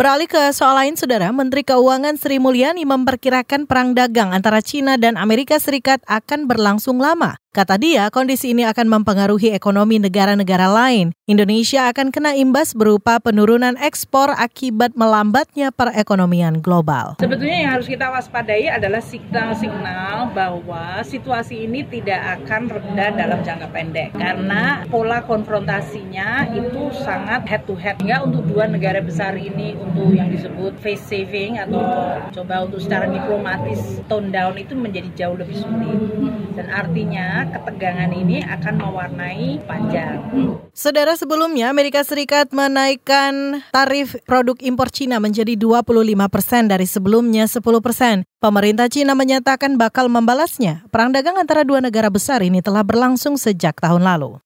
Beralih ke soal lain, Saudara, Menteri Keuangan Sri Mulyani memperkirakan perang dagang antara China dan Amerika Serikat akan berlangsung lama. Kata dia, kondisi ini akan mempengaruhi ekonomi negara-negara lain. Indonesia akan kena imbas berupa penurunan ekspor akibat melambatnya perekonomian global. Sebetulnya yang harus kita waspadai adalah signal-signal bahwa situasi ini tidak akan reda dalam jangka pendek. Karena pola konfrontasinya itu sangat head to head. Ya, untuk dua negara besar ini, untuk yang disebut face saving atau coba untuk secara diplomatis tone down itu menjadi jauh lebih sulit. Dan artinya ketegangan ini akan mewarnai panjang. Saudara sebelumnya Amerika Serikat menaikkan tarif produk impor Cina menjadi 25 persen dari sebelumnya 10 persen. Pemerintah Cina menyatakan bakal membalasnya. Perang dagang antara dua negara besar ini telah berlangsung sejak tahun lalu.